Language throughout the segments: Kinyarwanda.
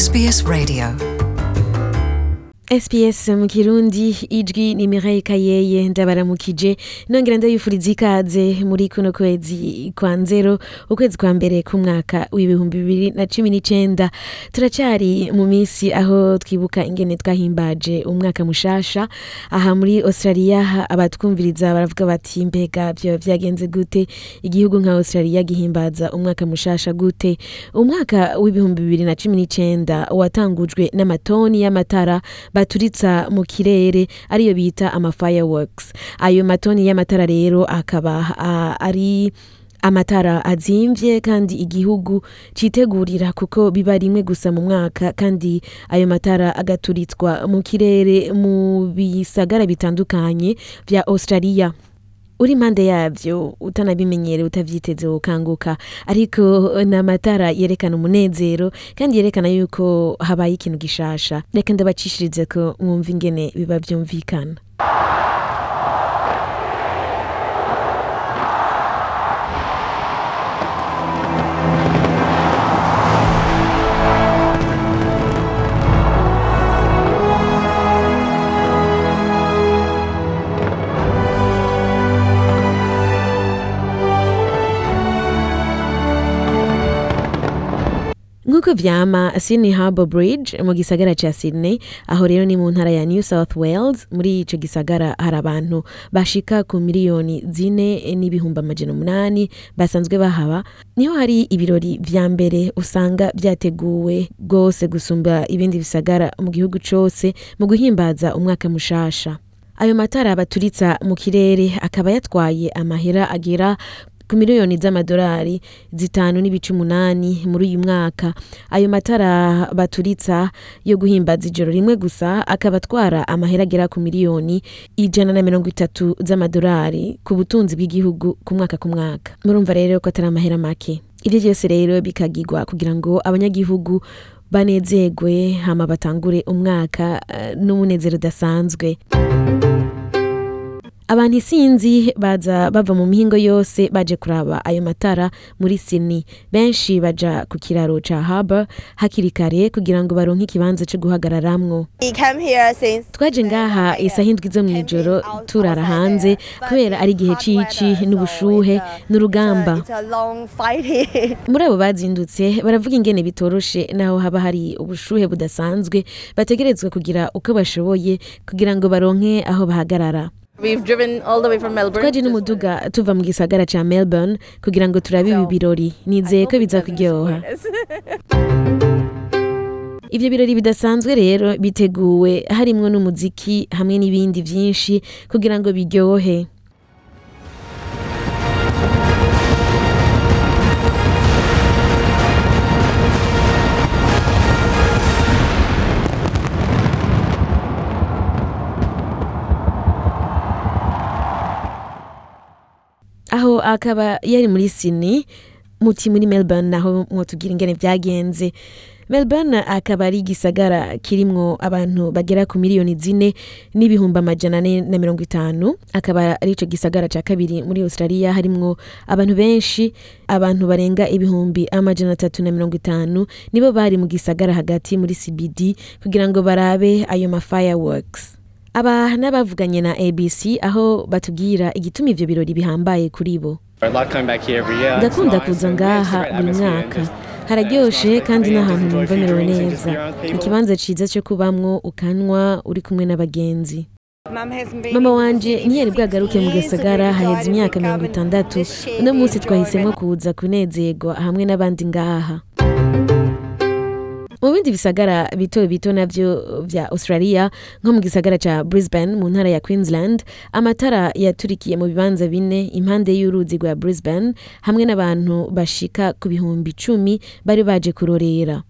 SBS Radio SPS mu kirundi ijwi ni Mireille Kayeye ndabaramukije nongera ndabifuriza ikaze muri kuno kwezi kwa nzero ukwezi kwa mbere k'umwaka w'ibihumbi bibiri na cumi n'icenda. Turacari mu minsi aho twibuka ingene twahimbaje umwaka mushasha. Aha muri Australia abatwumviriza baravuga bati mbega vyoba vyagenze gute? Igihugu nka Australia gihimbaza umwaka mushasha gute? Umwaka w'ibihumbi bibiri na cumi n'icenda watangujwe n'amatoni y'amatara baturitsa mu kirere ariyo bita ama fireworks. Ayo matoni y'amatara rero akaba ari amatara azimvye kandi igihugu citegurira kuko biba rimwe gusa mu mwaka kandi ayo matara agaturitswa mu kirere mu bisagara bitandukanye vya Australia. Uri impande yavyo utanabimenyere utavyiteze wokanguka ariko ni amatara yerekana umunezero kandi yerekana yuko habaye ikintu gishasha. Reka ndabacishirize ko mwumva ingene biba vyumvikana. Nk'uko vyama Sydney Harbour Bridge mu gisagara ca Sydney aho rero ni mu ntara ya New South Wales muri ico gisagara hari abantu bashika ku miliyoni zine n'ibihumbi amajana umunani basanzwe bahaba ni ho hari ibirori vya mbere usanga vyateguwe rwose gusumba ibindi bisagara mu gihugu cose mu guhimbaza umwaka mushasha. Ayo matara baturitsa mu kirere akaba yatwaye amahera agera ku miliyoni z'amadolari zitanu n'ibice umunani muri uyu mwaka. Ayo matara baturitsa yo guhimbaza ijoro rimwe gusa akaba atwara amahera agera ku miliyoni ijana na mirongo itatu z'amadolari ku butunzi bw'igihugu ku mwaka ku mwaka. Murumva rero ko atari amahera make. Ivyo vyose rero bikagirwa kugira ngo abanyagihugu banezerwe hama batangure umwaka eh, n'umunezero udasanzwe. Abantu isinzi baza bava mu mihingo yose baje kuraba ayo matara muri Sydney. Benshi baja ku kiraro ca Harbour hakiri kare kugira ngo baronke ikibanza co guhagararamwo. Twaje ngaha isaha indwi zo mw'ijoro turara hanze kubera ari igihe cici n'ubushuhe n'urugamba. Muri abo bazindutse baravuga ingene bitoroshe naho haba hari ubushuhe budasanzwe bategerezwa kugira uko bashoboye kugira ngo baronke aho bahagarara. We've driven all the way from Melbourne. twaje n'umuduga tuva mu gisagara ca melbourne kugira ngo turabe ibi birori. Nizeye ko biza kuryoha. ivyo birori bidasanzwe rero biteguwe harimwo n'umuziki hamwe n'ibindi vyinshi kugira ngo biryohe. Aho akaba yari muri Sydney muti muri Melbourne naho mwotubwira ingene vyagenze Melbourne akaba ari igisagara kirimwo abantu bagera ku miliyoni zine n'ibihumbi amajana ane na mirongo itanu. Akaba ari ico gisagara ca kabiri muri Australia harimwo abantu benshi abantu barenga ibihumbi amajana atatu na mirongo itanu nibo bari mu gisagara hagati muri CBD kugira ngo barabe ayo ma fireworks. Aba n'abavuganye na ABC aho batubwira igituma ivyo birori bihambaye kuri bo. Ndakunda kuza ngaha buri mwaka. hararyoshe kandi n'ahantu numva merewe neza. ikibanza ciza co kubamwo ukanywa uri kumwe n'abagenzi. Mama Sydney ntiyari bwagaruke mu we haheze imyaka mirongo itandatu. uno munsi twahisemo kuza kunezerwa hamwe n'abandi ngaha. Mu bindi bisagara bito bito navyo vya australia nko mu gisagara ca brisbane mu ntara ya queensland amatara yaturikiye mu bibanza bine impande y'uruzi rwa brisbane hamwe n'abantu bashika ku bihumbi icumi bari baje kurorera.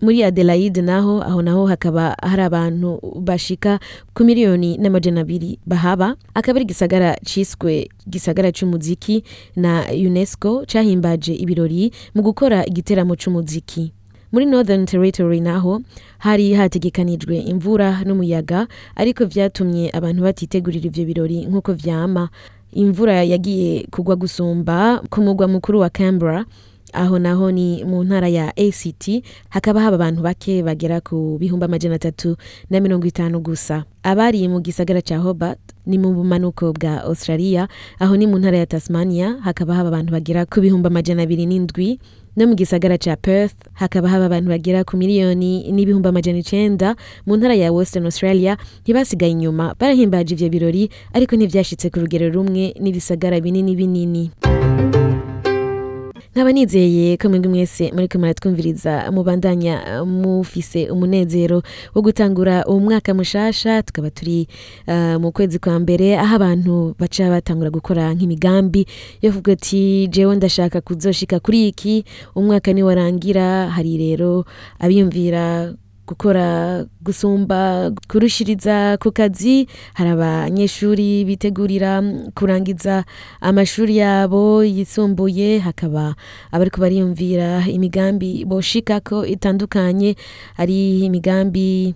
Muri adelaide naho aho naho hakaba hari abantu bashika ku miliyoni n'amajana abiri bahaba. Akaba ari igisagara ciswe gisagara c'umuziki na unesco cahimbaje ibirori mu gukora igiteramo c'umuziki. Muri northern territory naho hari hategekanijwe imvura n'umuyaga ariko vyatumye abantu batitegurira ivyo birori nk'uko vyama. Imvura yagiye kugwa gusumba ku mugwa mukuru wa canberra aho naho ni mu ntara ya ACT hakaba haba abantu bake bagera ku bihumbi amajana atatu na mirongo itanu gusa. Abari mu gisagara ca Hobart ni mu bumanuko bwa Australia aho ni mu ntara ya Tasmania hakaba haba abantu bagera ku bihumbi amajana abiri n'indwi. No mu gisagara ca Perth hakaba haba abantu bagera ku miliyoni n'ibihumbi amajana icenda mu ntara ya Western Australia ntibasigaye inyuma barahimbaje ivyo birori ariko ntivyashitse ku rugero rumwe n'ibisagara binini binini. Nkaba nizeye ko mwebwe mwese muriko muratwumviriza mubandanya mufise umunezero wo gutangura uwo mwaka mushasha. Tukaba turi uh, mu kwezi kwa mbere aho abantu baca batangura gukora nk'imigambi yo kuvuga ati jewe ndashaka kuzoshika kuri iki. Umwaka ni warangira hari rero abiyumvira gukora gusumba kurushiriza ku kazi. Hari abanyeshuri bitegurira kurangiza amashuri yabo yisumbuye. Hakaba abariko bariyumvira imigambi boshikako itandukanye. Ari imigambi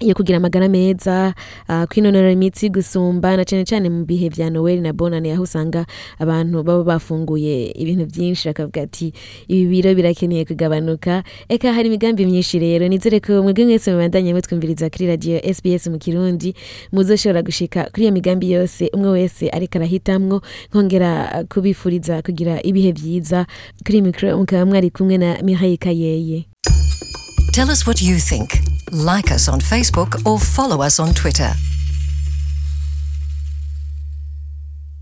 yo kugira amagara meza uh, kwinonora imitsi gusumba na cane cane mu bihe vya Noel na Bonane aho usanga abantu baba bafunguye ibintu vyinshi bakavuga ati ibi biro birakeneye kugabanuka. Eka hari imigambi myinshi rero. Nizere ko mwebwe mwese mubandanye mutwumviriza kuri radio SBS mu Kirundi muzoshobora gushika kuri iyo migambi yose umwe wese ariko arahitamwo nkongera kubifuriza kugira ibihe vyiza. Kuri mikro mukaba mwari kumwe na Mireille Kayeye. Tell us what you think. Like us on Facebook or follow us on Twitter.